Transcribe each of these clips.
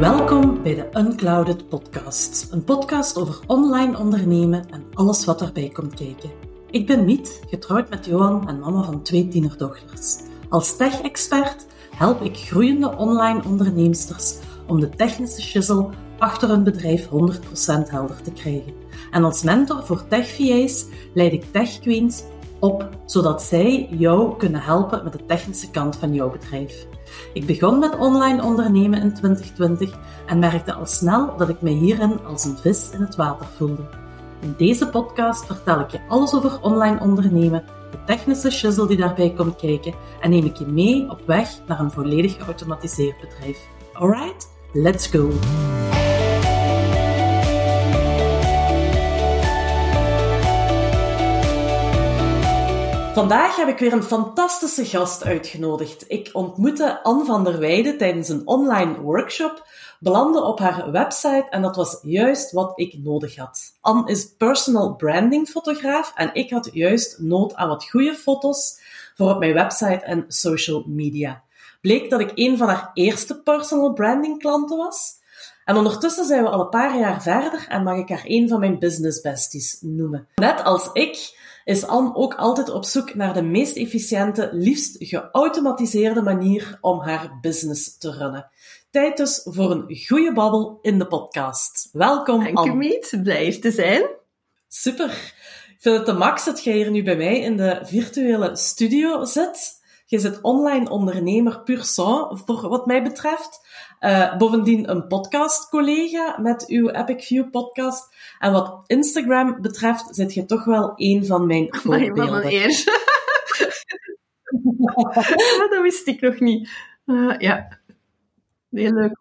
Welkom bij de Unclouded Podcast, een podcast over online ondernemen en alles wat daarbij komt kijken. Ik ben Miet, getrouwd met Johan en mama van twee tienerdochters. Als tech-expert help ik groeiende online onderneemsters om de technische shizzle achter hun bedrijf 100% helder te krijgen. En als mentor voor tech-VA's leid ik tech-queens op, zodat zij jou kunnen helpen met de technische kant van jouw bedrijf. Ik begon met online ondernemen in 2020 en merkte al snel dat ik me hierin als een vis in het water voelde. In deze podcast vertel ik je alles over online ondernemen, de technische shizzle die daarbij komt kijken en neem ik je mee op weg naar een volledig geautomatiseerd bedrijf. Alright, let's go! Vandaag heb ik weer een fantastische gast uitgenodigd. Ik ontmoette Anne van der Weijden tijdens een online workshop, belandde op haar website en dat was juist wat ik nodig had. Anne is personal branding fotograaf en ik had juist nood aan wat goede foto's voor op mijn website en social media. Bleek dat ik een van haar eerste personal branding klanten was. En ondertussen zijn we al een paar jaar verder en mag ik haar een van mijn business besties noemen. Net als ik is Anne ook altijd op zoek naar de meest efficiënte, liefst geautomatiseerde manier om haar business te runnen. Tijd dus voor een goede babbel in de podcast. Welkom, Dank Anne. Miet. Blij te zijn. Super. Ik vind het de max dat jij hier nu bij mij in de virtuele studio zit. Je zit online ondernemer pur sang, voor wat mij betreft. Uh, bovendien een podcast-collega met uw Epic View podcast. En wat Instagram betreft, zit je toch wel een van mijn Maar voorbeelden. wat een eer. Ah, dat wist ik nog niet. Uh, ja, heel leuk.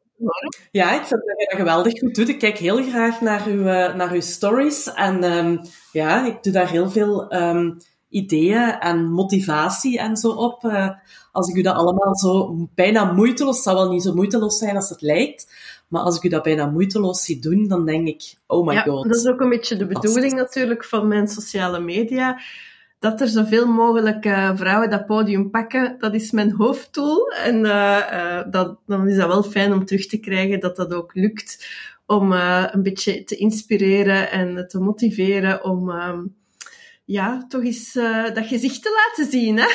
Ja, ik vind dat je dat geweldig goed doet. Ik kijk heel graag naar uw, uh, naar uw stories. En um, ja, ik doe daar heel veel um, ideeën en motivatie en zo op. Uh, als ik u dat allemaal zo bijna moeiteloos, het zou wel niet zo moeiteloos zijn als het lijkt, maar als ik u dat bijna moeiteloos zie doen, dan denk ik, oh my ja, god. Dat is ook een beetje de bedoeling natuurlijk van mijn sociale media. Dat er zoveel mogelijk uh, vrouwen dat podium pakken, dat is mijn hoofddoel. En uh, dat, dan is dat wel fijn om terug te krijgen dat dat ook lukt. Om een beetje te inspireren en te motiveren om um, ja, toch eens dat gezicht te laten zien. Hè?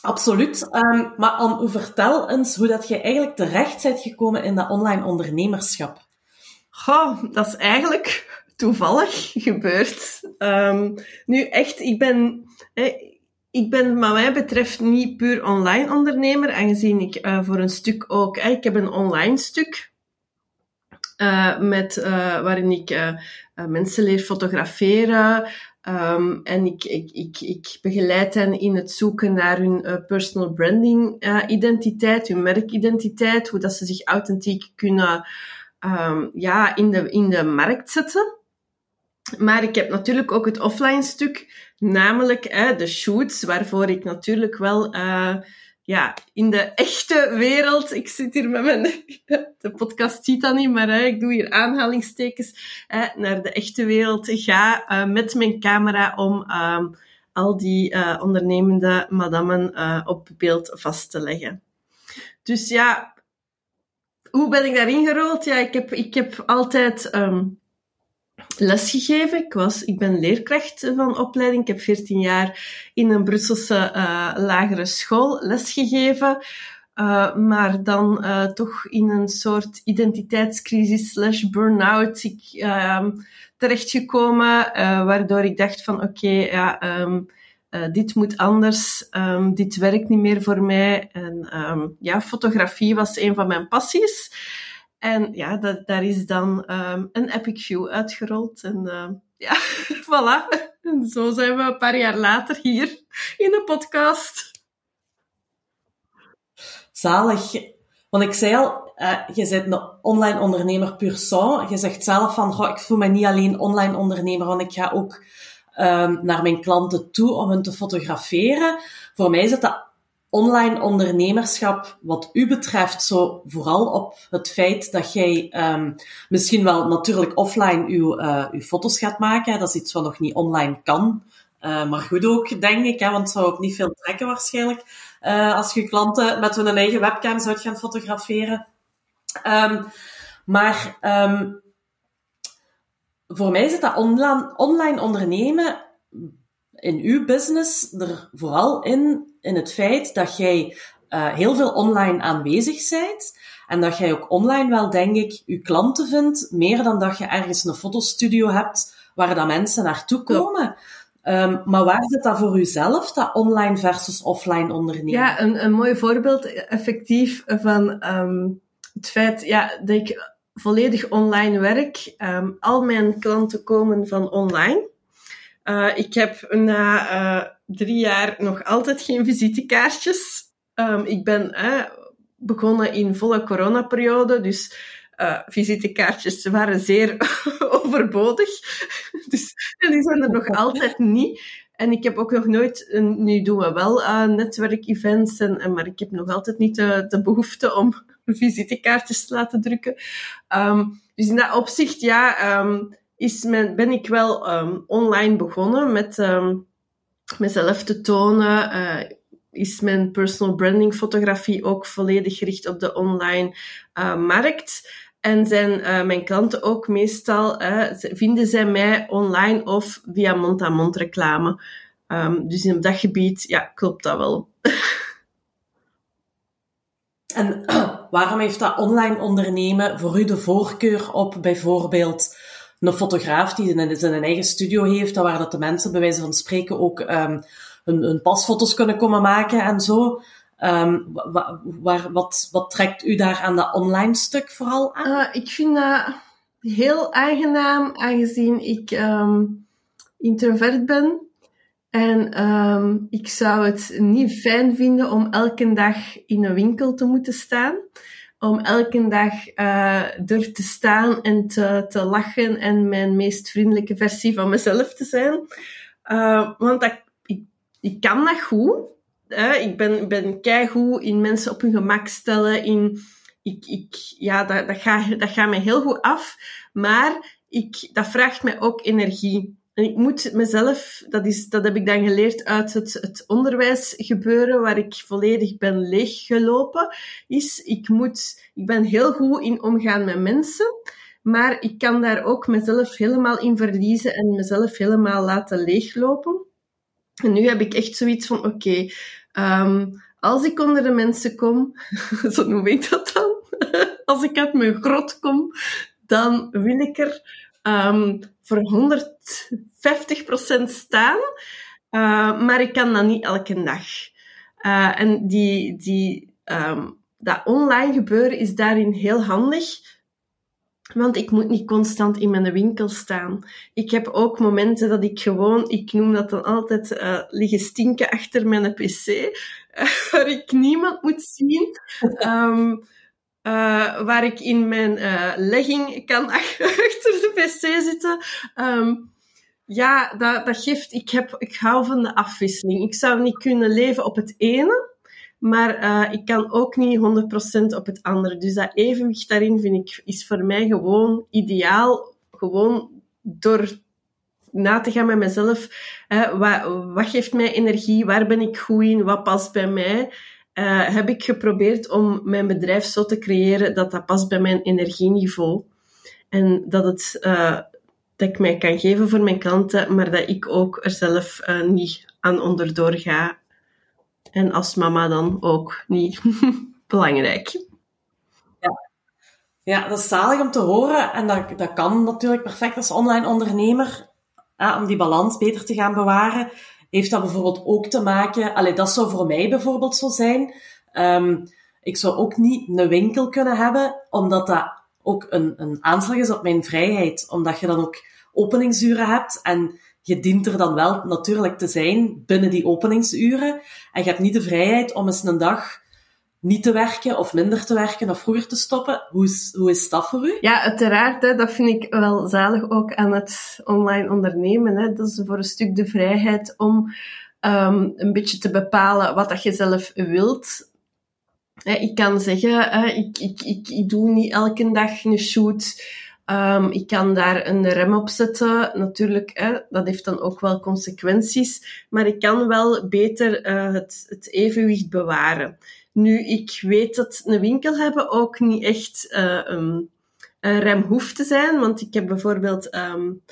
Absoluut. Um, maar Anne, vertel eens hoe dat je eigenlijk terecht bent gekomen in dat online ondernemerschap. Goh, dat is eigenlijk toevallig gebeurd. Um, nu echt, ik ben, ik ben wat mij betreft niet puur online ondernemer, aangezien ik uh, voor een stuk ook, ik heb een online stuk. Uh, met, uh, waarin ik mensen leer fotograferen, Um, en ik, ik, ik, ik begeleid hen in het zoeken naar hun uh, personal branding uh, identiteit, hun merkidentiteit, hoe dat ze zich authentiek kunnen um, ja, in, de, in de markt zetten. Maar ik heb natuurlijk ook het offline stuk, namelijk uh, de shoots, waarvoor ik natuurlijk wel ja, in de echte wereld, ik zit hier met mijn, de podcast ziet dat niet, maar ik doe hier aanhalingstekens, hè, naar de echte wereld ga uh, met mijn camera om uh, al die uh, ondernemende madammen uh, op beeld vast te leggen. Dus ja, hoe ben ik daarin gerold? Ja, ik heb, ik heb altijd um, lesgegeven. Ik, was, ik ben leerkracht van opleiding. Ik heb 14 jaar in een Brusselse uh, lagere school lesgegeven. Uh, maar dan uh, toch in een soort identiteitscrisis slash burn-out uh, terechtgekomen, waardoor ik dacht van oké, ja, um, dit moet anders, um, dit werkt niet meer voor mij. En ja, fotografie was een van mijn passies. En ja, dat, daar is dan um, een Epic View uitgerold. En uh, ja, voilà. En zo zijn we een paar jaar later hier in de podcast. Zalig. Want ik zei al, uh, je bent een online ondernemer pur sang. Je zegt zelf van, goh, ik voel me niet alleen online ondernemer, want ik ga ook um, naar mijn klanten toe om hen te fotograferen. Voor mij is dat online ondernemerschap, wat u betreft, zo vooral op het feit dat jij um, misschien wel natuurlijk offline uw, uh, uw foto's gaat maken. Dat is iets wat nog niet online kan. maar goed ook, denk ik, hè, want het zou ook niet veel trekken waarschijnlijk. als je klanten met hun eigen webcam zou gaan fotograferen. Um, maar um, voor mij zit dat online, online ondernemen in uw business er vooral in, in het feit dat jij uh, heel veel online aanwezig bent. En dat jij ook online wel, denk ik, je klanten vindt, meer dan dat je ergens een fotostudio hebt waar dat mensen naartoe komen. Um, maar waar zit dat voor uzelf, dat online versus offline ondernemen? Ja, een, een mooi voorbeeld effectief van um, het feit ja, dat ik volledig online werk. Um, al mijn klanten komen van online. Uh, ik heb na uh, drie jaar nog altijd geen visitekaartjes. Um, ik ben uh, begonnen in volle coronaperiode, dus uh, visitekaartjes waren zeer overbodig. dus die zijn er nog altijd niet. En ik heb ook nog nooit, nu doen we wel netwerkevents, en, en, maar ik heb nog altijd niet de, de behoefte om visitekaartjes te laten drukken. Um, dus in dat opzicht, ja, um, is ben ik wel um, online begonnen met mezelf te tonen. Uh, is mijn personal branding fotografie ook volledig gericht op de online uh, markt. En zijn uh, mijn klanten ook meestal, vinden zij mij online of via mond-aan-mond reclame. Um, dus in dat gebied, ja, klopt dat wel. en waarom heeft dat online ondernemen voor u de voorkeur op bijvoorbeeld een fotograaf die in zijn eigen studio heeft, waar dat de mensen bij wijze van spreken ook um, hun, pasfoto's kunnen komen maken en zo? Um, waar, wat, wat trekt u daar aan dat online stuk vooral aan? Uh, ik vind dat heel aangenaam, aangezien ik um, introvert ben. En ik zou het niet fijn vinden om elke dag in een winkel te moeten staan. Om elke dag uh, er te staan en te, te lachen en mijn meest vriendelijke versie van mezelf te zijn. Uh, want dat, ik, ik kan dat goed. Ik ben, ben keigoed in mensen op hun gemak stellen. In, ik, ik, ja, dat, dat, gaat, dat gaat mij heel goed af. Maar ik, dat vraagt mij ook energie. En ik moet mezelf, dat, is, dat heb ik dan geleerd uit het, het onderwijsgebeuren, waar ik volledig ben leeggelopen, is ik, moet, ik ben heel goed in omgaan met mensen, maar ik kan daar ook mezelf helemaal in verliezen en mezelf helemaal laten leeglopen. En nu heb ik echt zoiets van, oké, Um, als ik onder de mensen kom, zo noem ik dat dan, als ik uit mijn grot kom, dan wil ik er um, voor 150% staan. Uh, maar ik kan dat niet elke dag. Uh, en die, die, um, dat online gebeuren is daarin heel handig. Want ik moet niet constant in mijn winkel staan. Ik heb ook momenten dat ik gewoon, ik noem dat dan altijd, uh, liggen stinken achter mijn pc, waar ik niemand moet zien. Um, uh, waar ik in mijn uh, legging kan achter de pc zitten. Um, ja, dat, dat geeft, ik, heb, ik hou van de afwisseling. Ik zou niet kunnen leven op het ene, maar uh, ik kan ook niet 100% op het andere. Dus dat evenwicht daarin vind ik, is voor mij gewoon ideaal. Gewoon door na te gaan met mezelf. Wat, wat geeft mij energie? Waar ben ik goed in? Wat past bij mij? Uh, heb ik geprobeerd om mijn bedrijf zo te creëren dat dat past bij mijn energieniveau. En dat het uh, dat ik mij kan geven voor mijn klanten, maar dat ik ook er zelf uh, niet aan onderdoor ga en als mama dan ook niet belangrijk. Ja. ja, dat is zalig om te horen. En dat, dat kan natuurlijk perfect als online ondernemer. om die balans beter te gaan bewaren. Heeft dat bijvoorbeeld ook te maken... Allee, dat zou voor mij bijvoorbeeld zo zijn. Um, ik zou ook niet een winkel kunnen hebben, omdat dat ook een, een aanslag is op mijn vrijheid. Omdat je dan ook openingsuren hebt en je dient er dan wel natuurlijk te zijn binnen die openingsuren. En je hebt niet de vrijheid om eens een dag niet te werken of minder te werken of vroeger te stoppen. Hoe is, hoe is dat voor u? Ja, uiteraard. Hè, dat vind ik wel zalig ook aan het online ondernemen. Hè. Dat is voor een stuk de vrijheid om um, een beetje te bepalen wat dat je zelf wilt. Hè, ik kan zeggen, hè, ik, ik, ik, ik doe niet elke dag een shoot Ehm, ik kan daar een rem op zetten. Natuurlijk, hè, dat heeft dan ook wel consequenties. Maar ik kan wel beter uh, het, het evenwicht bewaren. Nu, ik weet dat een winkel hebben ook niet echt uh, een, rem hoeft te zijn. Want ik heb bijvoorbeeld um,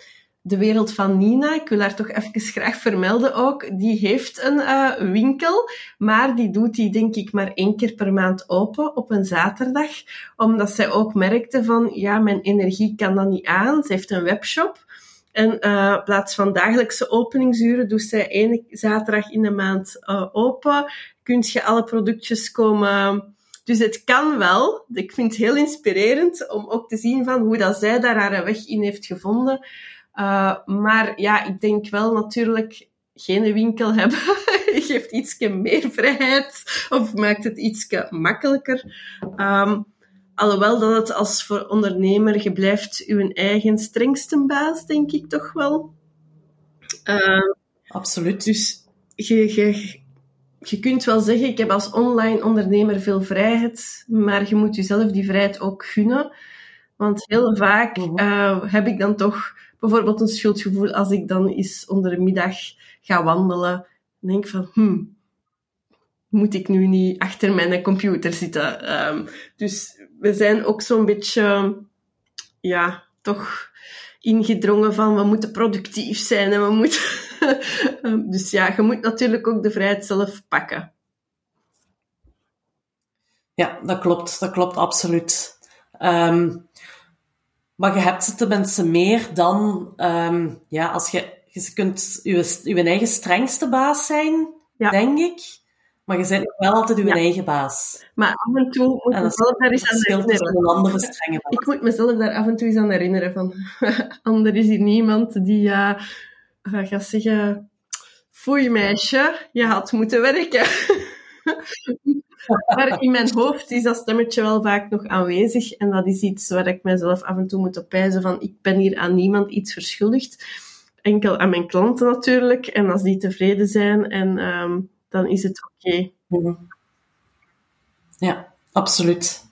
de wereld van Nina, ik wil haar toch even graag vermelden ook, die heeft een uh, winkel, maar die doet die denk ik maar één keer per maand open op een zaterdag, omdat zij ook merkte van, ja, mijn energie kan dat niet aan. Ze heeft een webshop. En in plaats van dagelijkse openingsuren doet zij één zaterdag in de maand open. Kunt je alle productjes komen... Dus het kan wel. Ik vind het heel inspirerend om ook te zien van hoe dat zij daar haar weg in heeft gevonden. Uh, maar ja, ik denk wel natuurlijk geen winkel hebben geeft iets meer vrijheid of maakt het iets makkelijker. Um, alhoewel dat het als voor ondernemer, je blijft je eigen strengste baas, denk ik toch wel. Uh, Absoluut. Dus je, je, je kunt wel zeggen, ik heb als online ondernemer veel vrijheid, maar je moet jezelf die vrijheid ook gunnen. Want heel vaak uh, heb ik dan toch bijvoorbeeld een schuldgevoel als ik dan eens onder de middag ga wandelen. denk van, hmm, moet ik nu niet achter mijn computer zitten? Um, dus we zijn ook zo'n beetje, ja, toch ingedrongen van we moeten productief zijn en we moeten. Ehm, dus ja, je moet natuurlijk ook de vrijheid zelf pakken. Ja, dat klopt. Dat klopt absoluut. Um, maar je hebt ze tenminste meer dan, um, ja, als je, je kunt je, je eigen strengste baas zijn, ja. denk ik. Maar je bent wel altijd je ja. eigen baas. Maar af en toe moet je mezelf daar eens aan herinneren. Een andere strenge baas. Ik moet mezelf daar af en toe eens aan herinneren van, anders is hier niemand die uh, gaat zeggen, foei meisje, je had moeten werken. maar in mijn hoofd is dat stemmetje wel vaak nog aanwezig. En dat is iets waar ik mezelf af en toe moet opwijzen van ik ben hier aan niemand iets verschuldigd. Enkel aan mijn klanten natuurlijk. En als die tevreden zijn, en, um, dan is het oké. Ja, absoluut.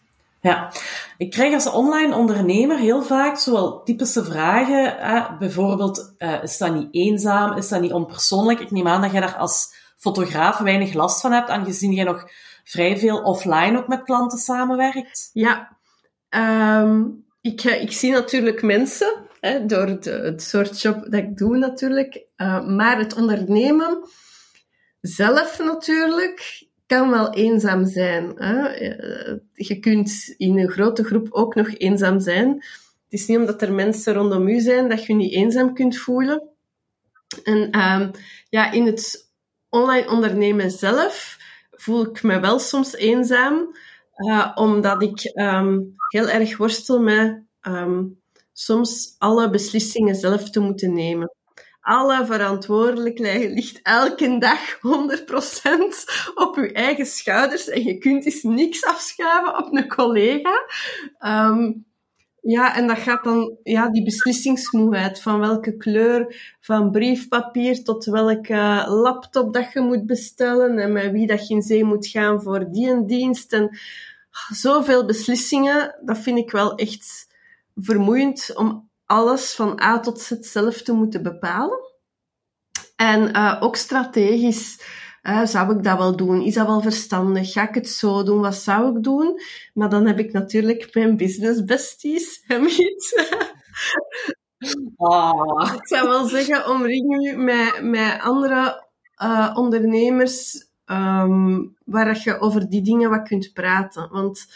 Ja, ik krijg als online ondernemer heel vaak zowel typische vragen. Eh, bijvoorbeeld, uh, is dat niet eenzaam? Is dat niet onpersoonlijk? Ik neem aan dat jij daar als fotograaf weinig last van hebt, aangezien je nog vrij veel offline ook met klanten samenwerkt. Ja, um, ik, ik zie natuurlijk mensen hè, door de, het soort job dat ik doe natuurlijk. Uh, maar het ondernemen zelf natuurlijk kan wel eenzaam zijn. Hè. Eh, je kunt in een grote groep ook nog eenzaam zijn. Het is niet omdat er mensen rondom u zijn dat je niet eenzaam kunt voelen. En um, ja, in het online ondernemen zelf voel ik me wel soms eenzaam, uh, omdat ik um, heel erg worstel met um, soms alle beslissingen zelf te moeten nemen. Alle verantwoordelijkheid ligt elke dag 100% op uw eigen schouders en je kunt eens niks afschuiven op een collega. Um, ja, en dat gaat dan, ja, die beslissingsmoeheid van welke kleur van briefpapier tot welke laptop dat je moet bestellen en met wie dat je in zee moet gaan voor die en dienst. En zoveel beslissingen, dat vind ik wel echt vermoeiend om alles van A tot Z zelf te moeten bepalen. En uh, ook strategisch uh, zou ik dat wel doen? Is dat wel verstandig? Ga ik het zo doen? Wat zou ik doen? Maar dan heb ik natuurlijk mijn business besties. Oh. Ik zou wel zeggen, omring je met, met andere uh, ondernemers um, waar je over die dingen wat kunt praten. Want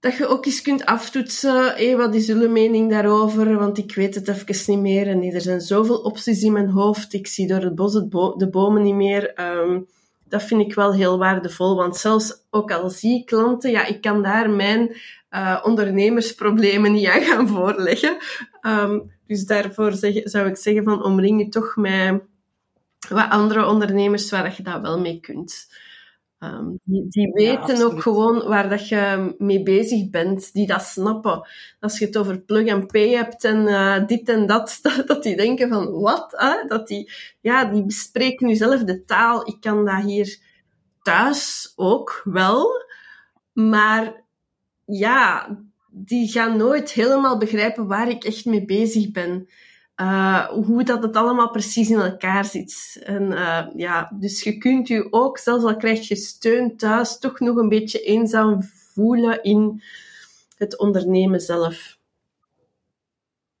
dat je ook eens kunt aftoetsen, wat is jullie mening daarover? Want ik weet het even niet meer en er zijn zoveel opties in mijn hoofd. Ik zie door het bos het de bomen niet meer. Um, dat vind ik wel heel waardevol, want zelfs ook al zie ik klanten, ja, ik kan daar mijn uh, ondernemersproblemen niet aan gaan voorleggen. Um, dus daarvoor zeg, zou ik zeggen van omring je toch met wat andere ondernemers waar je dat wel mee kunt. Um, die, die, weten ook gewoon waar dat je mee bezig bent, die dat snappen. Als je het over plug and pay hebt en uh, dit en dat, dat, dat, die denken van wat? Hè? Dat die, ja, die bespreken nu zelf de taal. Ik kan dat hier thuis ook wel, maar ja, die gaan nooit helemaal begrijpen waar ik echt mee bezig ben. Uh, hoe dat het allemaal precies in elkaar zit. En uh, ja, dus je kunt je ook, zelfs al krijg je steun thuis, toch nog een beetje eenzaam voelen in het ondernemen zelf.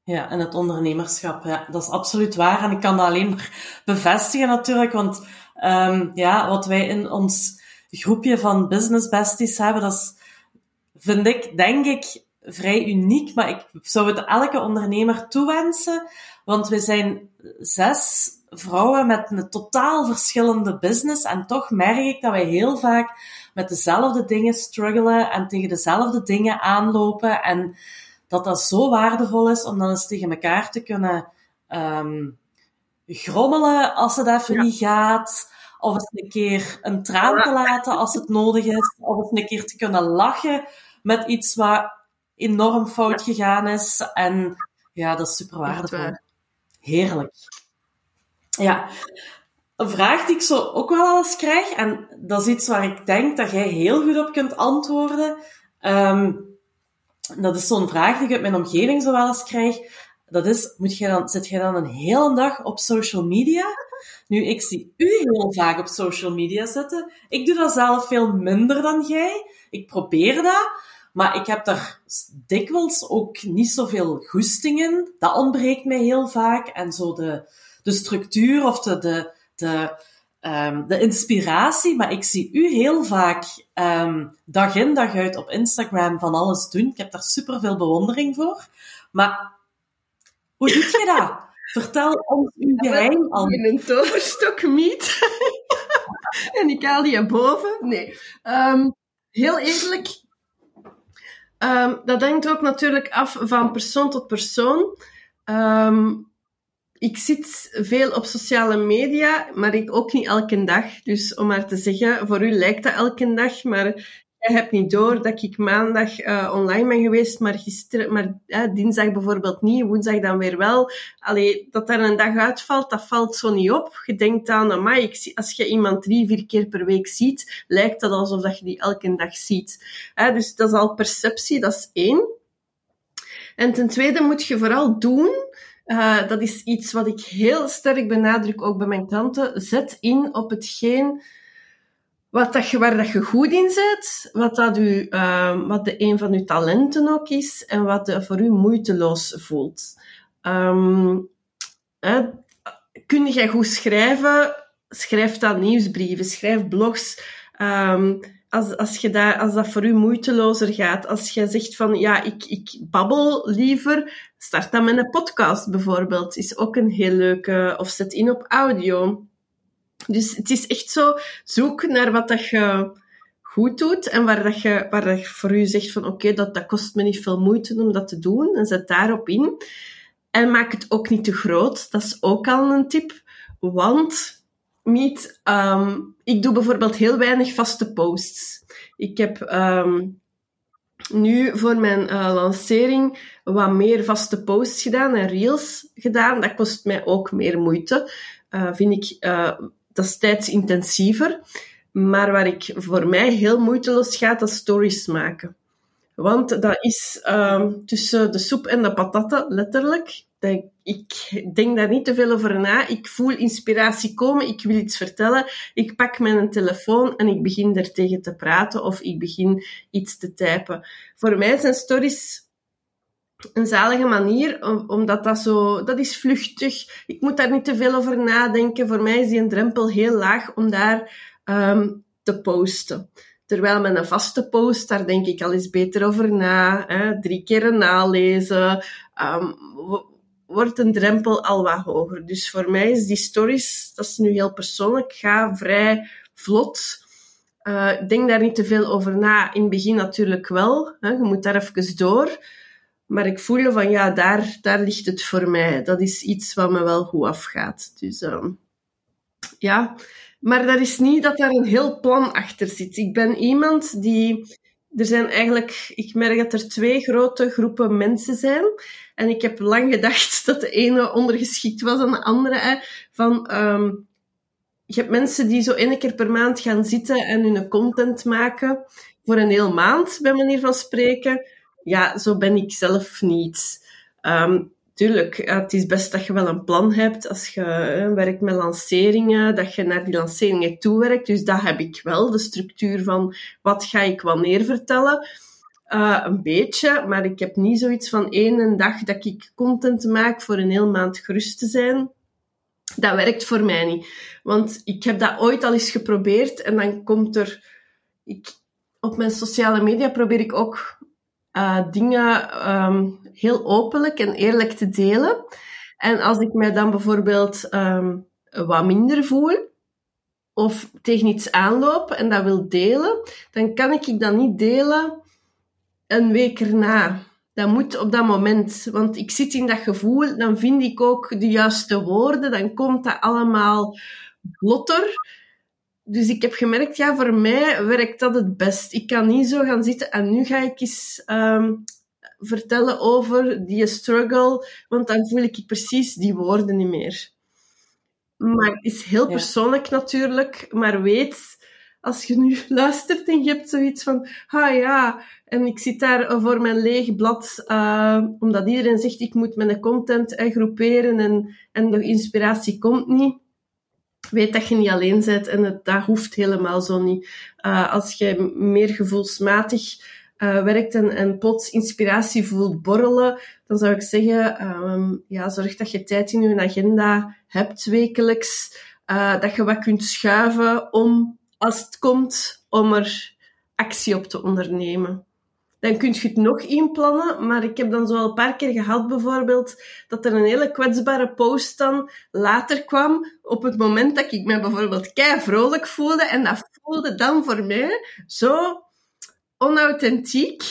Ja, en het ondernemerschap, ja, dat is absoluut waar. En ik kan dat alleen maar bevestigen natuurlijk, want um, ja, wat wij in ons groepje van business besties hebben, dat is, vind ik, denk ik, vrij uniek, maar ik zou het elke ondernemer toewensen, want we zijn zes vrouwen met een totaal verschillende business en toch merk ik dat wij heel vaak met dezelfde dingen struggelen en tegen dezelfde dingen aanlopen en dat dat zo waardevol is om dan eens tegen elkaar te kunnen um, grommelen als het even niet gaat, of eens een keer een traan te laten als het nodig is, of eens een keer te kunnen lachen met iets wat enorm fout gegaan is. En ja, dat is super waardevol. Heerlijk. Ja. Een vraag die ik zo ook wel eens krijg, en dat is iets waar ik denk dat jij heel goed op kunt antwoorden. Um, dat is zo'n vraag die ik uit mijn omgeving zo wel eens krijg. Dat is, moet jij dan, zit jij dan een hele dag op social media? Nu, ik zie u heel vaak op social media zitten. Ik doe dat zelf veel minder dan jij. Ik probeer dat. Maar ik heb daar dikwijls ook niet zoveel goesting in. Dat ontbreekt mij heel vaak. En zo de, de structuur of de, de, de, um, de inspiratie. Maar ik zie u heel vaak um, dag in dag uit op Instagram van alles doen. Ik heb daar super veel bewondering voor. Maar hoe doe je dat? Vertel ons uw geheim al. In een toverstok meet. en ik haal die boven. Nee. Um, heel eerlijk, um, dat hangt ook natuurlijk af van persoon tot persoon. Um, ik zit veel op sociale media, maar ik ook niet elke dag. Dus om maar te zeggen, voor u lijkt dat elke dag, maar jij hebt niet door dat ik maandag uh, online ben geweest, maar, gisteren, maar dinsdag bijvoorbeeld niet, woensdag dan weer wel. Allee, dat er een dag uitvalt, dat valt zo niet op. Je denkt aan, zie, als je iemand drie, vier keer per week ziet, lijkt dat alsof dat je die elke dag ziet. Dus dat is al perceptie, dat is één. En ten tweede moet je vooral doen uh, dat is iets wat ik heel sterk benadruk, ook bij mijn klanten. Zet in op hetgeen wat dat je, waar dat je goed in zit, wat, dat u, uh, wat de, een van uw talenten ook is en wat de, voor u moeiteloos voelt. Um, kun jij goed schrijven? Schrijf dan nieuwsbrieven, schrijf blogs. Um, als, als, je daar, als dat voor u moeitelozer gaat, als je zegt van ja, ik, ik babbel liever, start dan met een podcast bijvoorbeeld. Is ook een heel leuke, of zet in op audio. Dus het is echt zo, zoek naar wat dat je goed doet en waar dat je, waar dat je voor u zegt van oké, dat, dat kost me niet veel moeite om dat te doen en zet daarop in. En maak het ook niet te groot, dat is ook al een tip, want Meet, um, ik doe bijvoorbeeld heel weinig vaste posts. Ik heb um, nu voor mijn uh, lancering wat meer vaste posts gedaan en reels gedaan. Dat kost mij ook meer moeite. Uh, vind ik, uh, dat is tijdsintensiever. Maar waar ik voor mij heel moeiteloos gaat, dat stories maken. Want dat is um, tussen de soep en de patatten, letterlijk ik denk daar niet te veel over na. Ik voel inspiratie komen, ik wil iets vertellen. Ik pak mijn telefoon en ik begin er tegen te praten of ik begin iets te typen. Voor mij zijn stories een zalige manier, omdat dat zo, dat is vluchtig. Ik moet daar niet te veel over nadenken. Voor mij is die een drempel heel laag om daar um, te posten. Terwijl met een vaste post, daar denk ik al eens beter over na. Hè? Drie keer nalezen. Um, wordt een drempel al wat hoger. Dus voor mij is die stories, dat is nu heel persoonlijk, ga vrij vlot. Uh, denk daar niet te veel over na. In het begin natuurlijk wel. Hè. Je moet daar even door. Maar ik voelde van ja, daar, daar ligt het voor mij. Dat is iets wat me wel goed afgaat. Dus uh, ja, maar dat is niet dat daar een heel plan achter zit. Ik ben iemand die. Er zijn eigenlijk, ik merk dat er twee grote groepen mensen zijn. En ik heb lang gedacht dat de ene ondergeschikt was aan de andere. Van, um, je hebt mensen die zo één keer per maand gaan zitten en hun content maken voor een heel maand, bij manier van spreken. Ja, zo ben ik zelf niet. Um, tuurlijk, het is best dat je wel een plan hebt als je werkt met lanceringen, dat je naar die lanceringen toe werkt. Dus dat heb ik wel, de structuur van wat ga ik wanneer vertellen. Uh, een beetje, maar ik heb niet zoiets van één dag dat ik content maak voor een heel maand gerust te zijn. Dat werkt voor mij niet. Want ik heb dat ooit al eens geprobeerd en dan komt er... Ik, op mijn sociale media probeer ik ook uh, dingen um, heel openlijk en eerlijk te delen. En als ik mij dan bijvoorbeeld um, wat minder voel, of tegen iets aanloop en dat wil delen, dan kan ik dat niet delen een week erna. Dat moet op dat moment. Want ik zit in dat gevoel, dan vind ik ook de juiste woorden, dan komt dat allemaal vlotter. Dus ik heb gemerkt, ja, voor mij werkt dat het best. Ik kan niet zo gaan zitten en nu ga ik eens um, vertellen over die struggle, want dan voel ik precies die woorden niet meer. Maar het is heel persoonlijk natuurlijk, maar weet, als je nu luistert en je hebt zoiets van, ah ja, en ik zit daar voor mijn leeg blad, uh, omdat iedereen zegt, ik moet mijn content groeperen en, en de inspiratie komt niet weet dat je niet alleen bent en dat hoeft helemaal zo niet. Uh, als je meer gevoelsmatig uh, werkt en, en plots inspiratie voelt borrelen, dan zou ik zeggen, um, ja, zorg dat je tijd in je agenda hebt wekelijks, uh, dat je wat kunt schuiven om, als het komt, om er actie op te ondernemen dan kun je het nog inplannen. Maar ik heb dan zo al een paar keer gehad bijvoorbeeld, dat er een hele kwetsbare post dan later kwam, op het moment dat ik me bijvoorbeeld kei vrolijk voelde. En dat voelde dan voor mij zo onauthentiek.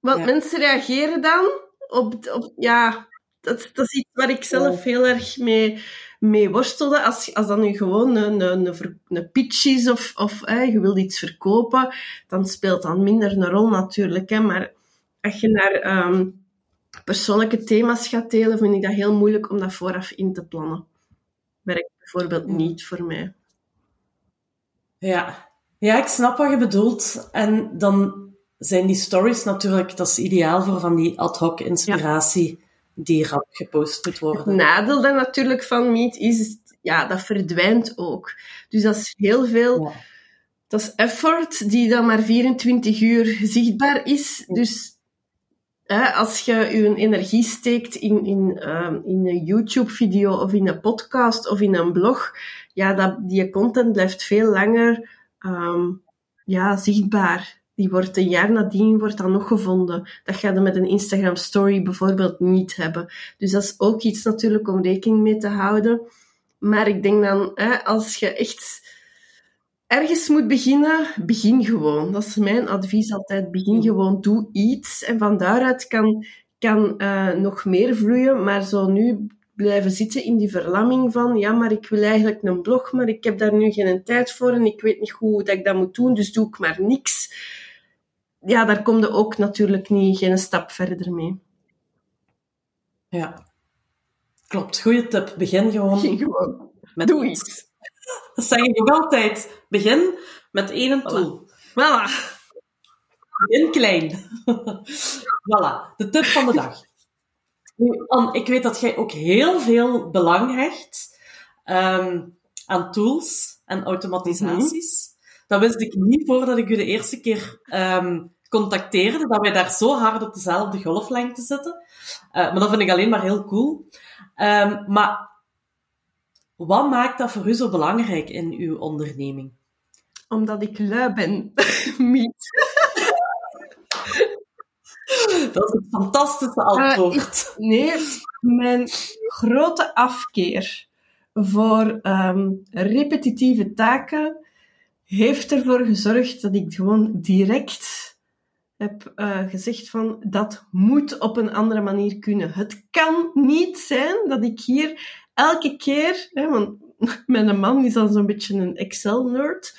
Want mensen reageren dan op, op ja, dat, dat is iets waar ik zelf heel erg mee mee worstelde. Als, als dat nu gewoon een, een, een, een pitch is of, of je wilt iets verkopen, dan speelt dat minder een rol natuurlijk. Hè. Maar als je naar um, persoonlijke thema's gaat delen, vind ik dat heel moeilijk om dat vooraf in te plannen. Werkt bijvoorbeeld niet voor mij. Ja. ja, ik snap wat je bedoelt. En dan zijn die stories natuurlijk, dat is ideaal voor van die ad hoc inspiratie die rap gepost moet worden. Het nadeel dan natuurlijk van Meet is, ja, dat verdwijnt ook. Dus dat is heel veel, dat is effort die dan maar 24 uur zichtbaar is. Dus hè, als je je energie steekt in, in, um, in een YouTube-video of in een podcast of in een blog, ja, dat, die content blijft veel langer um, ja, zichtbaar die wordt een jaar nadien wordt dan nog gevonden. Dat ga je met een Instagram story bijvoorbeeld niet hebben. Dus dat is ook iets natuurlijk om rekening mee te houden. Maar ik denk dan, hè, als je echt ergens moet beginnen, begin gewoon. Dat is mijn advies altijd. Begin gewoon, doe iets. En van daaruit kan, kan uh, nog meer vloeien. Maar zo nu blijven zitten in die verlamming van, ja, maar ik wil eigenlijk een blog, maar ik heb daar nu geen tijd voor en ik weet niet hoe dat ik dat moet doen, dus doe ik maar niks ja, daar kom je ook natuurlijk niet geen stap verder mee. Ja, klopt. Goeie tip. Begin gewoon. Begin gewoon. Met Doe iets. Dat zeg ik ook altijd. Begin met één tool. Voilà. Begin klein. voilà. De tip van de dag. Nu, Anne, ik weet dat jij ook heel veel belang hecht um, aan tools en automatisaties. Mm Dat wist ik niet voordat ik u de eerste keer um, contacteerde, dat wij daar zo hard op dezelfde golflengte zitten. Uh, maar dat vind ik alleen maar heel cool. Um, maar wat maakt dat voor u zo belangrijk in uw onderneming? Omdat ik lui ben, Miet. Dat is een fantastische antwoord. Uh, nee, mijn grote afkeer voor um, repetitieve taken heeft ervoor gezorgd dat ik gewoon direct heb uh, gezegd van dat moet op een andere manier kunnen. Het kan niet zijn dat ik hier elke keer, hè, want mijn man is dan zo'n beetje een Excel-nerd,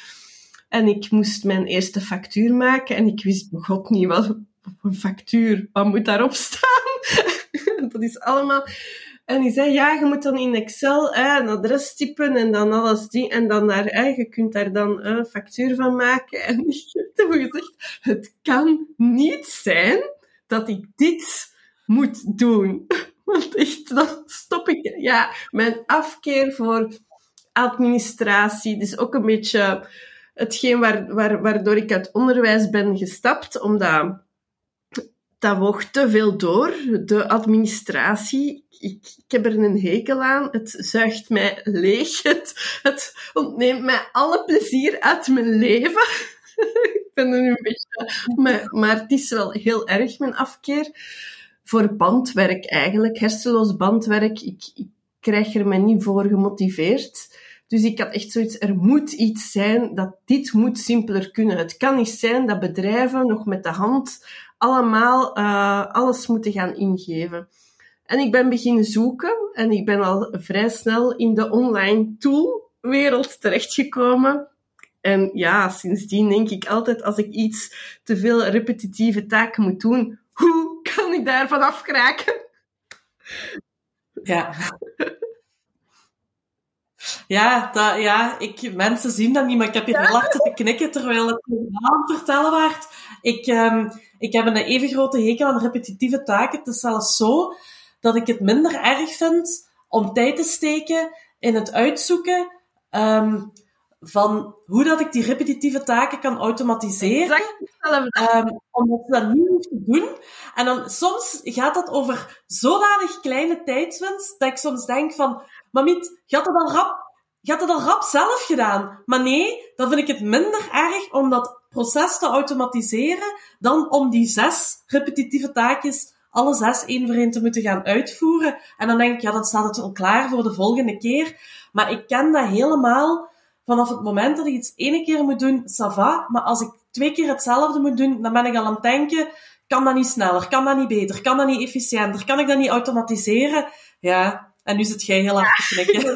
en ik moest mijn eerste factuur maken en ik wist god niet wat een factuur, wat moet daarop staan? dat is allemaal En die zei, ja, je moet dan in Excel hè, een adres typen en dan alles die, en dan daar, hè, je kunt daar dan een factuur van maken. En ik heb gezegd, het kan niet zijn dat ik dit moet doen. Want echt, dan stop ik, ja, mijn afkeer voor administratie, dus ook een beetje hetgeen waar, waar, waardoor ik uit onderwijs ben gestapt, omdat dat woog te veel door, de administratie. Ik, ik heb er een hekel aan. Het zuigt mij leeg. Het, ontneemt mij alle plezier uit mijn leven. ik ben er nu een beetje... Maar, maar het is wel heel erg, mijn afkeer. Voor bandwerk eigenlijk, hersenloos bandwerk. Ik, ik krijg er me niet voor gemotiveerd. Dus ik had echt zoiets, er moet iets zijn dat dit moet simpeler kunnen. Het kan niet zijn dat bedrijven nog met de hand allemaal uh, alles moeten gaan ingeven. En ik ben beginnen zoeken en ik ben al vrij snel in de online toolwereld terechtgekomen. En ja, sindsdien denk ik altijd als ik iets te veel repetitieve taken moet doen, hoe kan ik daarvan afkraken? Ja. Ja, dat, ja ik, mensen zien dat niet, maar ik heb hier hard te knikken terwijl het aan vertellen werd. Ik, um, ik heb een even grote hekel aan repetitieve taken. Het is zelfs zo dat ik het minder erg vind om tijd te steken in het uitzoeken um, van hoe dat ik die repetitieve taken kan automatiseren. Um, omdat ik dat niet hoef te doen. En dan soms gaat dat over zodanig kleine tijdswinst dat ik soms denk van, mamiet, had het al rap, je had het al rap zelf gedaan. Maar nee, dan vind ik het minder erg om dat proces te automatiseren dan om die zes repetitieve taakjes alle zes één voor één te moeten gaan uitvoeren. En dan denk ik, ja, dan staat het al klaar voor de volgende keer. Maar ik ken dat helemaal vanaf het moment dat ik iets ene keer moet doen, ça va. Maar als ik twee keer hetzelfde moet doen, dan ben ik al aan het denken, kan dat niet sneller? Kan dat niet beter? Kan dat niet efficiënter? Kan ik dat niet automatiseren? Ja, en nu zit jij heel hard te knikken.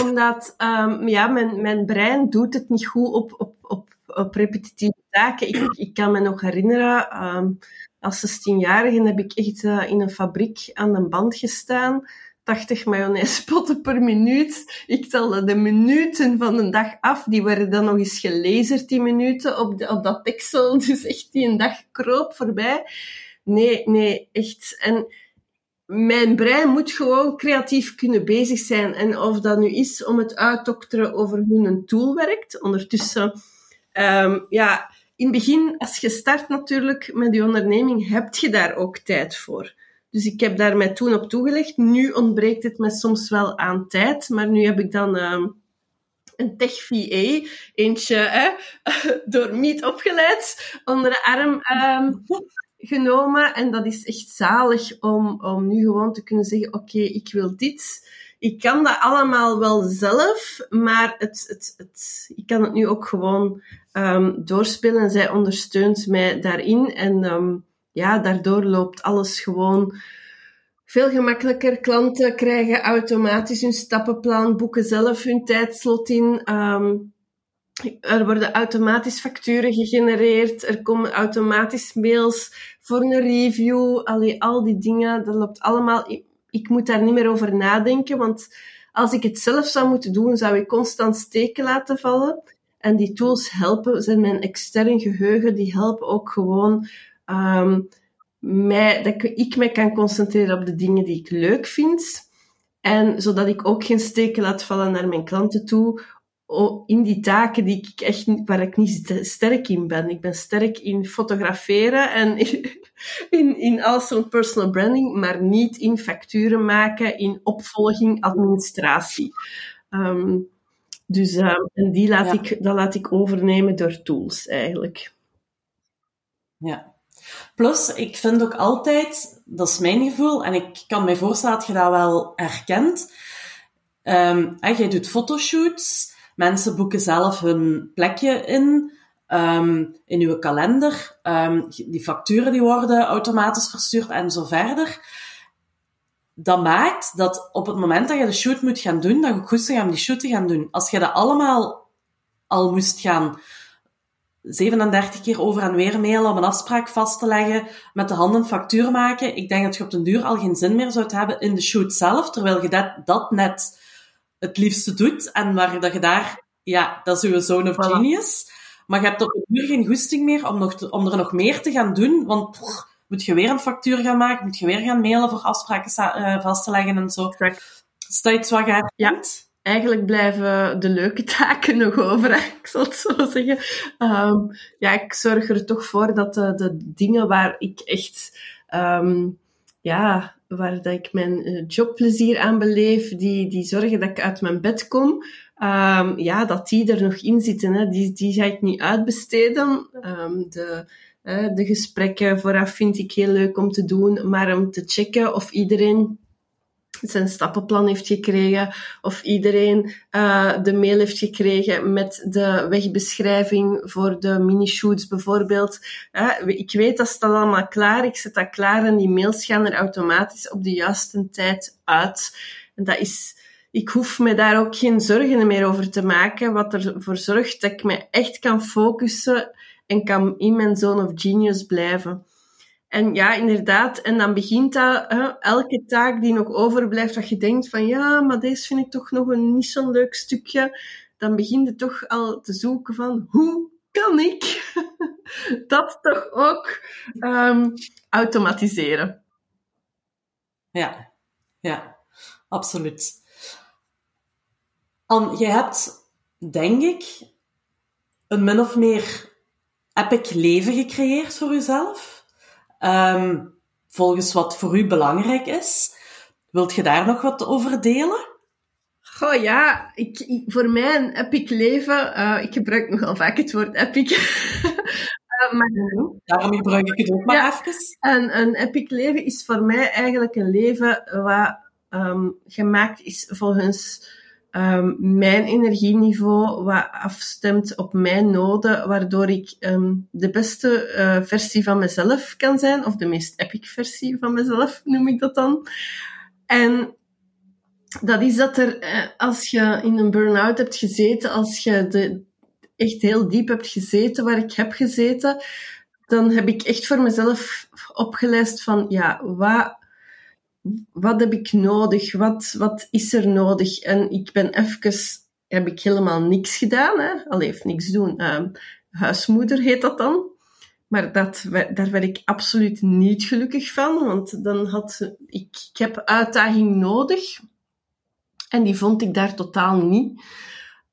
Omdat um, ja, mijn, mijn brein doet het niet goed op, op, op, op repetitieve taken. Ik, ik kan me nog herinneren, um, als 16-jarige heb ik echt uh, in een fabriek aan de band gestaan. 80 mayonaispotten per minuut. Ik telde de minuten van een dag af. Die werden dan nog eens gelezerd, die minuten, op, de, op dat pixel. Dus echt die een dag kroop voorbij. Nee, nee, echt. En mijn brein moet gewoon creatief kunnen bezig zijn. En of dat nu is om het uitdokteren over hoe een tool werkt. Ondertussen, um, ja, in het begin, als je start natuurlijk met je onderneming, heb je daar ook tijd voor. Dus ik heb daar mij toen op toegelegd. Nu ontbreekt het me soms wel aan tijd, maar nu heb ik dan um, een tech VA, eentje door Meet opgeleid, onder de arm. Um, genomen. En dat is echt zalig om, om nu gewoon te kunnen zeggen, oké, ik wil dit. Ik kan dat allemaal wel zelf, maar het, het, het, ik kan het nu ook gewoon um, doorspelen. En zij ondersteunt mij daarin. En um, ja, daardoor loopt alles gewoon veel gemakkelijker. Klanten krijgen automatisch hun stappenplan, boeken zelf hun tijdslot in. Um, er worden automatisch facturen gegenereerd, er komen automatisch mails voor een review. Allee, al die dingen, dat loopt allemaal. Ik, ik, moet daar niet meer over nadenken, want als ik het zelf zou moeten doen, zou ik constant steken laten vallen. En die tools helpen, zijn mijn extern geheugen, die helpen ook gewoon um, mij, dat ik mij kan concentreren op de dingen die ik leuk vind. En zodat ik ook geen steken laat vallen naar mijn klanten toe, in die taken die ik echt, waar ik niet sterk in ben. Ik ben sterk in fotograferen en in, in alles rond personal branding, maar niet in facturen maken, in opvolging, administratie. Um, dus uh, en die laat ik, dat laat ik overnemen door tools eigenlijk. Ja. Plus, ik vind ook altijd, dat is mijn gevoel, en ik kan me voorstellen dat je dat wel herkent. Um, jij doet fotoshoots Mensen boeken zelf hun plekje in, um, in uw kalender. Um, die facturen die worden automatisch verstuurd en zo verder. Dat maakt dat op het moment dat je de shoot moet gaan doen, dat je goed zou gaan die shoot te gaan doen. Als je dat allemaal al moest gaan 37 keer over en weer mailen om een afspraak vast te leggen, met de handen factuur maken. Ik denk dat je op den duur al geen zin meer zou hebben in de shoot zelf, terwijl je dat, dat net het liefste doet en waar dat je daar, ja, dat is uw zone of genius. Maar je hebt op den duur geen goesting meer om, nog om er nog meer te gaan doen, want moet je weer een factuur gaan maken, moet je weer gaan mailen voor afspraken uh, vast te leggen en zo. Exact. Is dat iets wat je Ja, eigenlijk blijven de leuke taken nog over, ik zal het zo zeggen. Um, ja, ik zorg er toch voor dat de, de dingen waar ik echt, um, ja, waar dat ik mijn uh, jobplezier aan beleef, die, die zorgen dat ik uit mijn bed kom, um, ja, dat die er nog in zitten. Hè. Die, die ga ik niet uitbesteden. de, uh, de gesprekken vooraf vind ik heel leuk om te doen, maar om te checken of iedereen zijn stappenplan heeft gekregen of iedereen uh, de mail heeft gekregen met de wegbeschrijving voor de mini-shoots bijvoorbeeld. Uh, ik weet dat staat allemaal klaar, ik zet dat klaar en die mails gaan er automatisch op de juiste tijd uit. En dat is, ik hoef me daar ook geen zorgen meer over te maken, wat ervoor zorgt dat ik me echt kan focussen en kan in mijn zone of genius blijven. En ja, inderdaad. En dan begint dat, hè, elke taak die nog overblijft, dat je denkt van ja, maar deze vind ik toch nog een niet zo'n leuk stukje. Dan begin je toch al te zoeken van hoe kan ik dat toch ook um, automatiseren? Ja, ja, absoluut. Je hebt, denk ik, een min of meer epic leven gecreëerd voor jezelf. Um, volgens wat voor u belangrijk is. Wilt je daar nog wat over delen? Goh ja, ik, voor mij een epic leven, uh, ik gebruik nogal vaak het woord epic. uh, maar, Daarom gebruik ik het ook maar ja, even. Een, een epic leven is voor mij eigenlijk een leven wat um, gemaakt is volgens um, mijn energieniveau wat afstemt op mijn noden, waardoor ik um, de beste uh, versie van mezelf kan zijn, of de meest epic versie van mezelf noem ik dat dan. En dat is dat er, uh, als je in een burn-out hebt gezeten, als je echt heel diep hebt gezeten waar ik heb gezeten, dan heb ik echt voor mezelf opgeleist van, ja, wat wat heb ik nodig? Wat, wat is er nodig? En ik ben even, heb ik helemaal niks gedaan. Hè? Heeft niks doen. Uh, huismoeder heet dat dan. Maar dat, daar werd ik absoluut niet gelukkig van, want dan had ik, heb uitdaging nodig. En die vond ik daar totaal niet.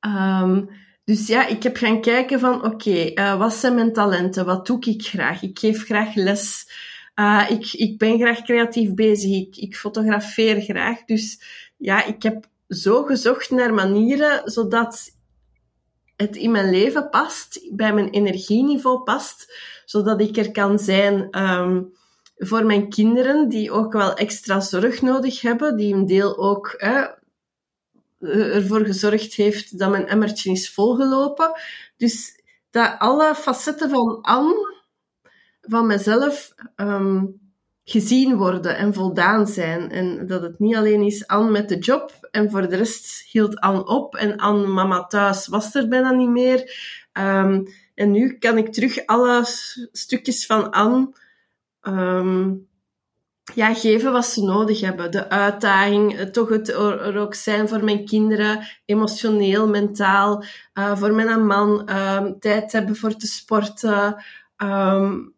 Um, dus ja, ik heb gaan kijken van, oké, uh, wat zijn mijn talenten? Wat doe ik graag? Ik geef graag les. Uh, ik, ik ben graag creatief bezig. Ik, ik fotografeer graag. Dus ja, ik heb zo gezocht naar manieren zodat het in mijn leven past, bij mijn energieniveau past, zodat ik er kan zijn um, voor mijn kinderen, die ook wel extra zorg nodig hebben, die een deel ook eh, ervoor gezorgd heeft dat mijn emmertje is volgelopen. Dus dat alle facetten van Anne van mezelf um, gezien worden en voldaan zijn. En dat het niet alleen is aan met de job en voor de rest hield aan op en aan mama thuis was er bijna niet meer. Um, en nu kan ik terug alle stukjes van Anne um, ja, geven wat ze nodig hebben. De uitdaging, toch het er ook zijn voor mijn kinderen, emotioneel, mentaal, uh, voor mijn man, tijd hebben voor te sporten.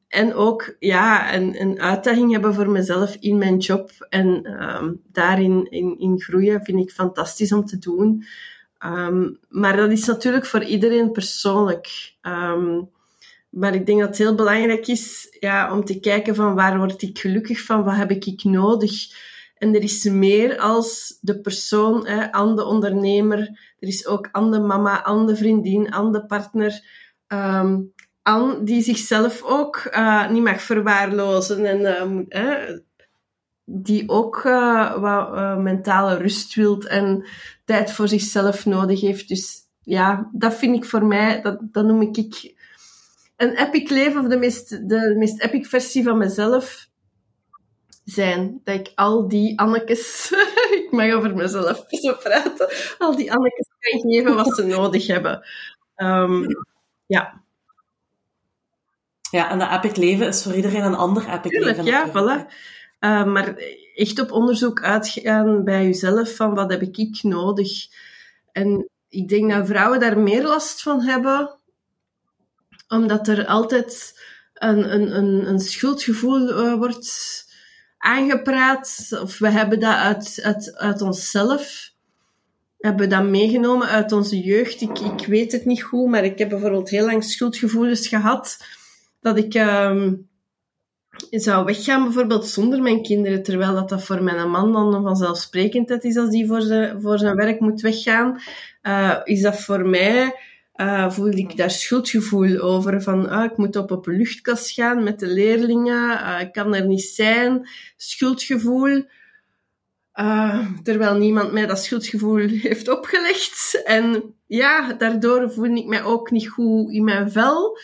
En ook ja, een, een uitdaging hebben voor mezelf in mijn job. En um, daarin in, in groeien vind ik fantastisch om te doen. Um, maar dat is natuurlijk voor iedereen persoonlijk. Um, maar ik denk dat het heel belangrijk is ja, om te kijken van waar word ik gelukkig van, wat heb ik nodig. En er is meer als de persoon, hè, de ondernemer. Er is ook aan de mama, aan de vriendin, aan de partner. Anne die zichzelf ook uh, niet mag verwaarlozen en uh, die ook uh, wat mentale rust wilt en tijd voor zichzelf nodig heeft. Dus ja, dat vind ik voor mij, dat, dat noem ik een epic leven of de meest, de meest epic versie van mezelf zijn. Dat ik al die Annekes, ik mag over mezelf zo praten, al die Annekes kan geven wat ze nodig hebben. Um, ja. Ja, en dat epic leven is voor iedereen een ander epic Tuurlijk, leven. ja, natuurlijk. voilà. Uh, maar echt op onderzoek uitgaan bij jezelf van wat heb ik nodig. En ik denk dat vrouwen daar meer last van hebben, omdat er altijd een, een, een, een schuldgevoel uh, wordt aangepraat. Of we hebben dat uit, uit, uit onszelf. We hebben dat meegenomen uit onze jeugd. Ik, ik weet het niet goed, maar ik heb bijvoorbeeld heel lang schuldgevoelens gehad. Dat ik um, zou weggaan bijvoorbeeld zonder mijn kinderen, terwijl dat, dat voor mijn man dan vanzelfsprekendheid is als die voor zijn, voor zijn werk moet weggaan. Uh, is dat voor mij uh, voelde ik daar schuldgevoel over. Van, ah, ik moet op een luchtkast gaan met de leerlingen. Uh, ik kan er niet zijn. Schuldgevoel. Terwijl niemand mij dat schuldgevoel heeft opgelegd. En ja, daardoor voel ik mij ook niet goed in mijn vel.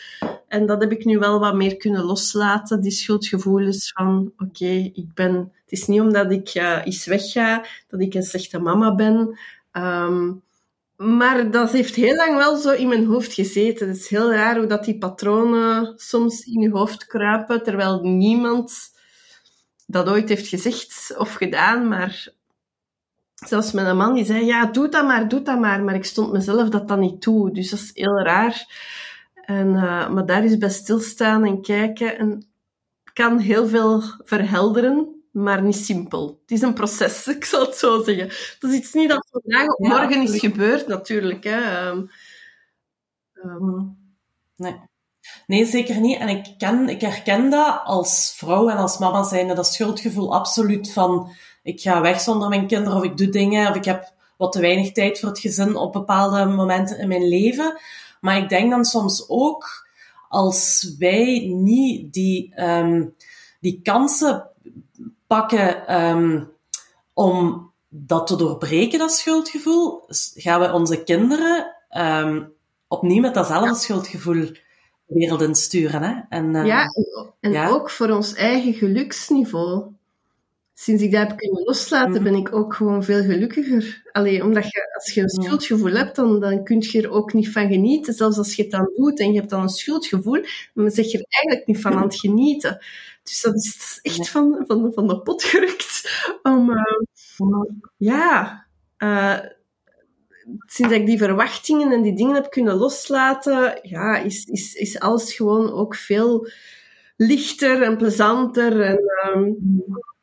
En dat heb ik nu wel wat meer kunnen loslaten, die schuldgevoelens van, oké, ik ben... Het is niet omdat ik uh, eens wegga, dat ik een slechte mama ben. Um, maar dat heeft heel lang wel zo in mijn hoofd gezeten. Het is heel raar hoe dat die patronen soms in je hoofd kruipen, terwijl niemand dat ooit heeft gezegd of gedaan. Maar zelfs mijn man die zei, ja, doe dat maar, doe dat maar. Maar ik stond mezelf dat dan niet toe. Dus dat is heel raar. En, uh, maar daar is bij stilstaan en kijken en kan heel veel verhelderen maar niet simpel. Het is een proces, ik zal het zo zeggen. Dat is iets niet dat vandaag of morgen is gebeurd, natuurlijk. Hè. Um, um. Nee. nee, zeker niet. En ik, ken, ik herken dat als vrouw en als mama zijnde, dat schuldgevoel absoluut van ik ga weg zonder mijn kinderen of ik doe dingen of ik heb wat te weinig tijd voor het gezin op bepaalde momenten in mijn leven. Maar ik denk dan soms ook, als wij niet die, um, die kansen pakken um, om dat te doorbreken, dat schuldgevoel, gaan we onze kinderen um, opnieuw met datzelfde ja. schuldgevoel wereld insturen. Hè? En, uh, ja, en ja. ook voor ons eigen geluksniveau. Sinds ik dat heb kunnen loslaten, mm. ben ik ook gewoon veel gelukkiger. Alleen omdat je, als je een schuldgevoel hebt, dan, dan kun je er ook niet van genieten. Zelfs als je het dan doet en je hebt dan een schuldgevoel, dan zeg je er eigenlijk niet van aan het genieten. Dus dat is, dat is echt van, van, van de pot gerukt. Om, uh, ja, uh, sinds ik die verwachtingen en die dingen heb kunnen loslaten, ja, is, is, is alles gewoon ook veel lichter en plezanter. En, um,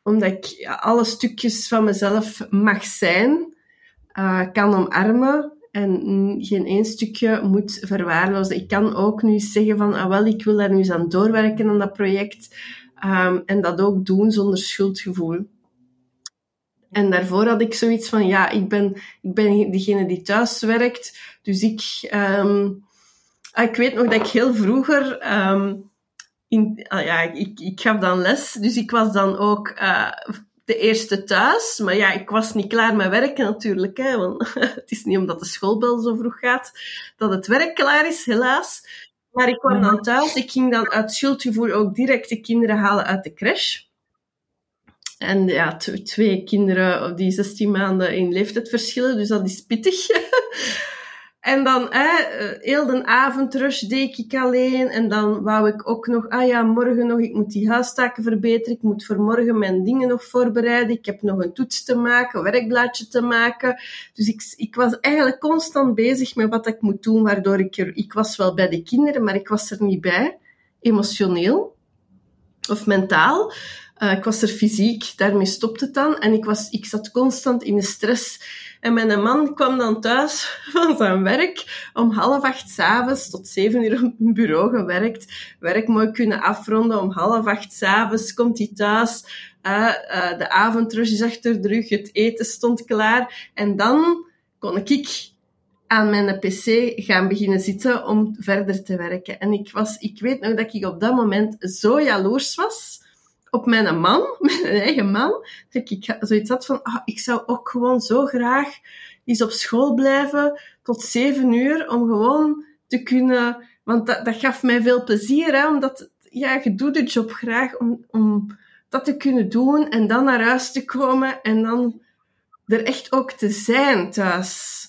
omdat ik alle stukjes van mezelf mag zijn, uh, kan omarmen en geen één stukje moet verwaarlozen. Ik kan ook nu zeggen van, ah wel, ik wil daar nu eens aan doorwerken aan dat project. Um, en dat ook doen zonder schuldgevoel. En daarvoor had ik zoiets van, ja, ik ben, ik ben degene die thuis werkt. Dus ik, um, ik weet nog dat ik heel vroeger, um, in, uh, ja, ik, ik gaf dan les. Dus ik was dan ook uh, de eerste thuis. Maar ja, ik was niet klaar met werken natuurlijk. Hè, want het is niet omdat de schoolbel zo vroeg gaat dat het werk klaar is, helaas. Maar ik kwam dan thuis. Ik ging dan uit schuldgevoel ook direct de kinderen halen uit de crash. En ja, twee kinderen die 16 maanden in leeftijd verschillen, dus dat is pittig. en dan, eh, heel de avondrush deed ik alleen. En dan wou ik ook nog, ah ja, morgen nog, ik moet die huistaken verbeteren. Ik moet voor morgen mijn dingen nog voorbereiden. Ik heb nog een toets te maken, een werkblaadje te maken. Dus ik, ik was eigenlijk constant bezig met wat ik moet doen, waardoor ik er, ik was wel bij de kinderen, maar ik was er niet bij. Emotioneel. Of mentaal. Uh, ik was er fysiek, daarmee stopte het dan. En ik, was, ik zat constant in de stress. En mijn man kwam dan thuis van zijn werk om half acht s'avonds tot zeven uur op een bureau gewerkt. Werk mooi kunnen afronden. Om half acht s'avonds komt hij thuis. Uh, uh, de avondrush is achter de rug. Het eten stond klaar. En dan kon ik aan mijn pc gaan beginnen zitten om verder te werken. En ik, was, ik weet nog dat ik op dat moment zo jaloers was op mijn man, mijn eigen man, dat ik zoiets had van, ah, ik zou ook gewoon zo graag eens op school blijven tot zeven uur, om gewoon te kunnen, want dat, dat gaf mij veel plezier, hè, omdat, ja, je doet de job graag om, om dat te kunnen doen en dan naar huis te komen en dan er echt ook te zijn thuis.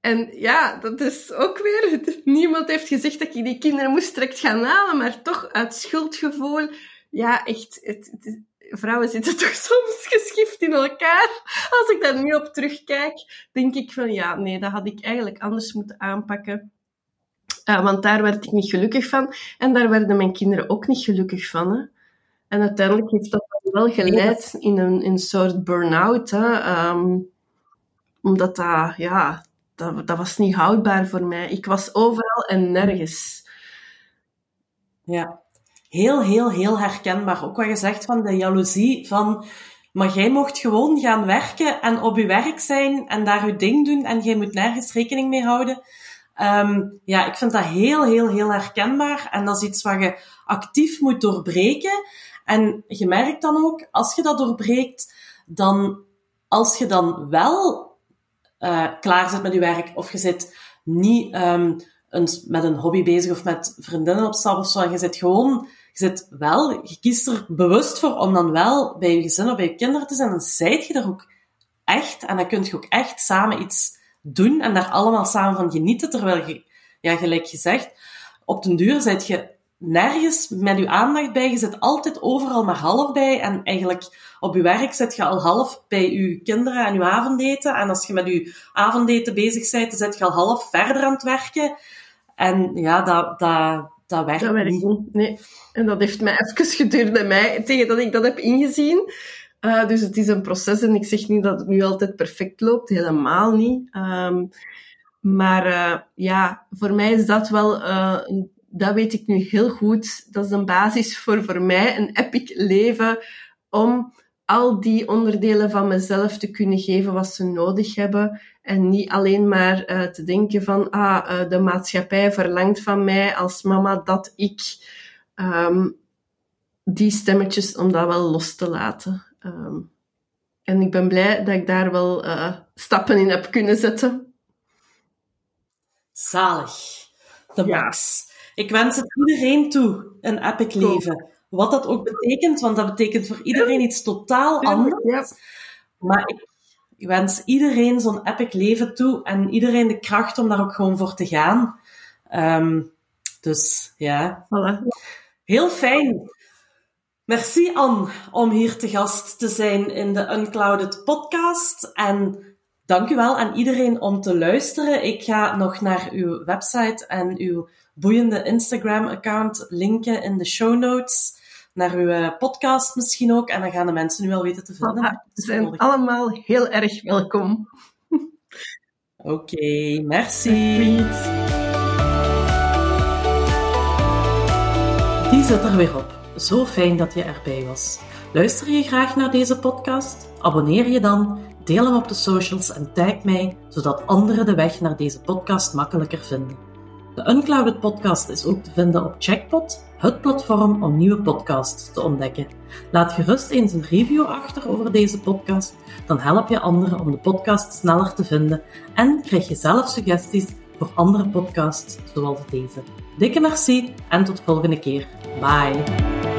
En ja, dat is ook weer... Niemand heeft gezegd dat ik die kinderen moest direct gaan halen, maar toch uit schuldgevoel... Ja, echt... Het, het, vrouwen zitten toch soms geschift in elkaar. Als ik daar nu op terugkijk, denk ik van ja, nee, dat had ik eigenlijk anders moeten aanpakken. Uh, want daar werd ik niet gelukkig van. En daar werden mijn kinderen ook niet gelukkig van. Hè. En uiteindelijk heeft dat wel geleid in een, in een soort burn-out. Um, omdat dat, ja, dat, dat was niet houdbaar voor mij. Ik was overal en nergens. Ja, heel, heel, heel herkenbaar. Ook wat je zegt van de jaloezie van... Maar jij mocht gewoon gaan werken en op je werk zijn en daar je ding doen en jij moet nergens rekening mee houden. Um, ja, ik vind dat heel, heel, heel herkenbaar. En dat is iets wat je actief moet doorbreken. En je merkt dan ook, als je dat doorbreekt, dan, als je dan wel uh, klaar zit met je werk, of je zit niet een, met een hobby bezig of met vriendinnen op stap of zo, je zit gewoon, zit wel, je kiest er bewust voor om dan wel bij je gezin of bij je kinderen te zijn, dan zijt je er ook echt, en dan kun je ook echt samen iets doen en daar allemaal samen van genieten, terwijl je, ja, gelijk gezegd, op den duur zit je nergens met je aandacht bij. Je zit altijd overal maar half bij. En eigenlijk op je werk zit je al half bij je kinderen en je avondeten. En als je met je avondeten bezig bent, dan zit je al half verder aan het werken. En ja, dat, dat, dat werkt, dat werkt niet. Nee. En dat heeft mij even geduurd bij mij, tegen dat ik dat heb ingezien. Uh, dus het is een proces en ik zeg niet dat het nu altijd perfect loopt, helemaal niet. Um, maar uh, ja, voor mij is dat wel uh, dat weet ik nu heel goed. Dat is een basis voor voor mij een epic leven om al die onderdelen van mezelf te kunnen geven wat ze nodig hebben. En niet alleen maar uh, te denken van, ah, uh, de maatschappij verlangt van mij als mama dat ik um, die stemmetjes, om dat wel los te laten. Um, en ik ben blij dat ik daar wel uh, stappen in heb kunnen zetten. Zalig. De max. Ik wens het iedereen toe, een epic leven. Wat dat ook betekent, want dat betekent voor iedereen iets totaal anders. Maar ik wens iedereen zo'n epic leven toe en iedereen de kracht om daar ook gewoon voor te gaan. Um, dus ja. Voilà. Heel fijn. Merci Anne om hier te gast te zijn in de Unclouded podcast. En dank u wel aan iedereen om te luisteren. Ik ga nog naar uw website en uw boeiende Instagram-account linken in de show notes. Naar uw eh, podcast misschien ook. En dan gaan de mensen nu wel weten te vinden. Ze zijn allemaal heel erg welkom. Oké, okay, merci. Die zit er weer op. Zo fijn dat je erbij was. Luister je graag naar deze podcast? Abonneer je dan, deel hem op de socials en tag mij, zodat anderen de weg naar deze podcast makkelijker vinden. De Unclouded podcast is ook te vinden op Checkpot, het platform om nieuwe podcasts te ontdekken. Laat gerust eens een review achter over deze podcast, dan help je anderen om de podcast sneller te vinden en krijg je zelf suggesties voor andere podcasts zoals deze. Dikke merci en tot volgende keer. Bye.